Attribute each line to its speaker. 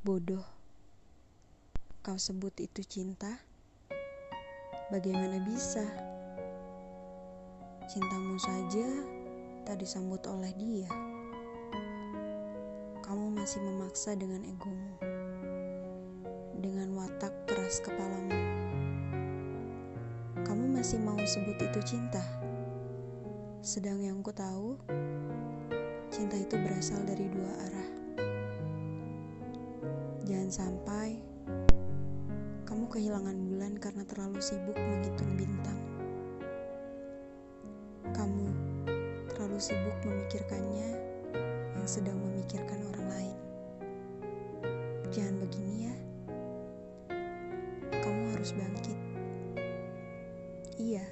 Speaker 1: Bodoh, kau sebut itu cinta? Bagaimana bisa? Cintamu saja tak disambut oleh dia. Kamu masih memaksa dengan egomu, dengan watak keras kepalamu. Kamu masih mau sebut itu cinta? Sedang yang ku tahu, cinta itu berasal dari dua arah. Jangan sampai kamu kehilangan bulan karena terlalu sibuk menghitung bintang. Kamu terlalu sibuk memikirkannya yang sedang memikirkan orang lain. Jangan begini ya. Kamu harus bangkit. Iya,